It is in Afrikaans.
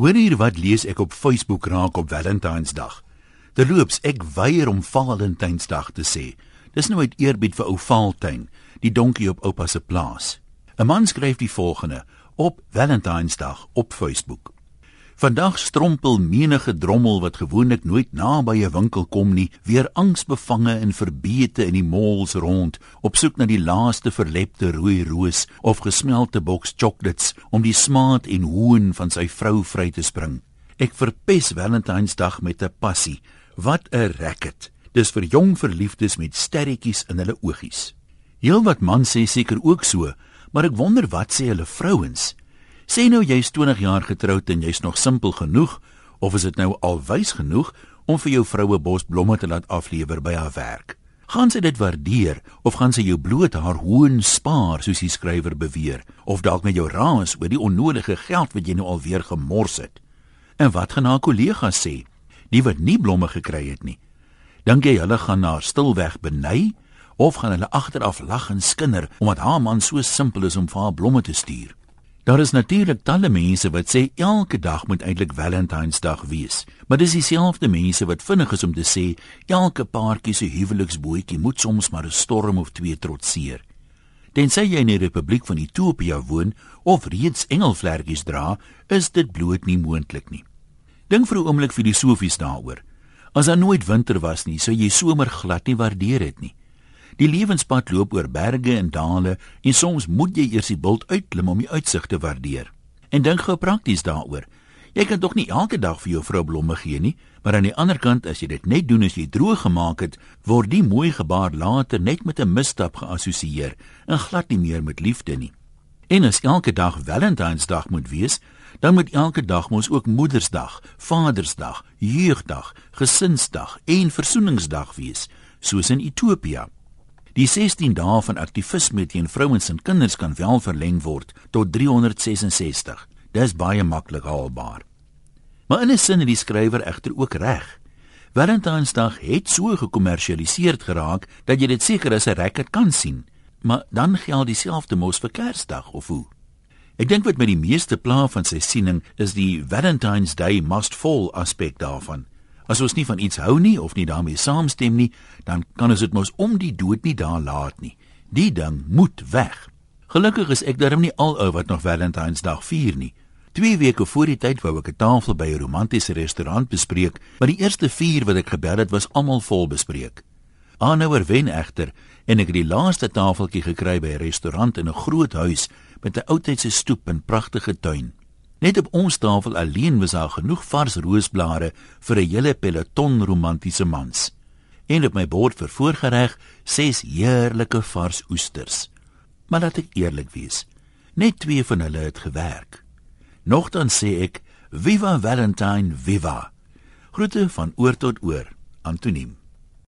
Hoor hier wat lees ek op Facebook raak op Valentynsdag. Terloops, ek weier om Valentynsdag te sê. Dis nou uit eerbied vir ou Valentyn, die donkie op oupa se plaas. 'n Man skryf die volgende op Valentynsdag op Facebook. Vandag strompel menige drommel wat gewoonlik nooit naby 'n winkel kom nie, weer angsbevange en verbeete in die malls rond, op soek na die laaste verlepte rooi roos of gesmelte boks chocolates om die smaad en hoon van sy vrou vry te spring. Ek verpes Valentynsdag met 'n passie. Wat 'n racket. Dis vir jong verliefdes met sterretjies in hulle oogies. Heelwat man sê seker ook so, maar ek wonder wat sê hulle vrouens? Sê nou jy's 20 jaar getroud en jy's nog simpel genoeg of is dit nou al wys genoeg om vir jou vroue bos blomme te laat aflewer by haar werk? Gaan sy dit waardeer of gaan sy jou bloot haar hoën spaar soos die skrywer beweer of dalk met jou raas oor die onnodige geld wat jy nou alweer gemors het? En wat gaan haar kollegas sê? Die wat nie blomme gekry het nie. Dink jy hulle gaan haar stilweg beny of gaan hulle agteraf lag en skinder omdat haar man so simpel is om vir haar blomme te stuur? Daar is natuurlik talle mense wat sê elke dag moet eintlik Valentynsdag wees, maar dis dieselfde mense wat vinnig is om te sê elke paartjie se huweliksbootjie moet soms maar 'n storm of twee trotseer. Tensy jy in die Republiek van Ethiopië woon of reeds engelvlerkies dra, is dit bloot nie moontlik nie. Dink vir 'n oomblik filosofies daaroor. As daar nooit winter was nie, sou jy somer glad nie waardeer het nie. Die lewenspad loop oor berge en dale en soms moet jy eers die bult uitklim om die uitsig te waardeer. En dink gou prakties daaroor. Jy kan tog nie elke dag vir jou vrou blomme gee nie, maar aan die ander kant as jy dit net doen as jy droog gemaak het, word die mooi gebaar later net met 'n misstap geassosieer en glad nie meer met liefde nie. En as elke dag Valentynsdag moet wees, dan moet elke dag mos ook Moedersdag, Vadersdag, Jeugdag, Gesinsdag en Versoeningsdag wees, soos in Ethiopië. Die 16 dae van aktivisme teen vrouens en kinders kan wel verleng word tot 366. Dis baie maklik haalbaar. Maar in 'n sin het die skrywer egter ook reg. Valentynsdag het so gekommersialiseer geraak dat jy dit seker as 'n rekker kan sien. Maar dan geld dieselfde mos vir Kersdag of hoe? Ek dink wat met die meeste pla van sy siening is die Valentine's Day must fall aspek daarvan. As ons nie van iets hou nie of nie daarmee saamstem nie, dan kan ons dit mos om die dood nie daar laat nie. Die ding moet weg. Gelukkig is ek darm nie al ou wat nog Valentynsdag vier nie. 2 weke voor die tyd wou ek 'n tafel by 'n romantiese restaurant bespreek, maar die eerste 4 wat ek gebel het was almal vol bespreek. Aanhouer wen egter en ek het die laaste tafeltjie gekry by 'n restaurant in 'n groot huis met 'n oudtydse stoep en pragtige tuin. Net op ons tafel alleen was daar genoeg vars roosblare vir 'n hele peloton romantiese mans. En op my bord vir voorgereg ses heerlike vars oesters. Maar laat ek eerlik wees, net twee van hulle het gewerk. Nogtans sê ek, "Viva Valentine, viva!" Groete van oor tot oor, Antoniem.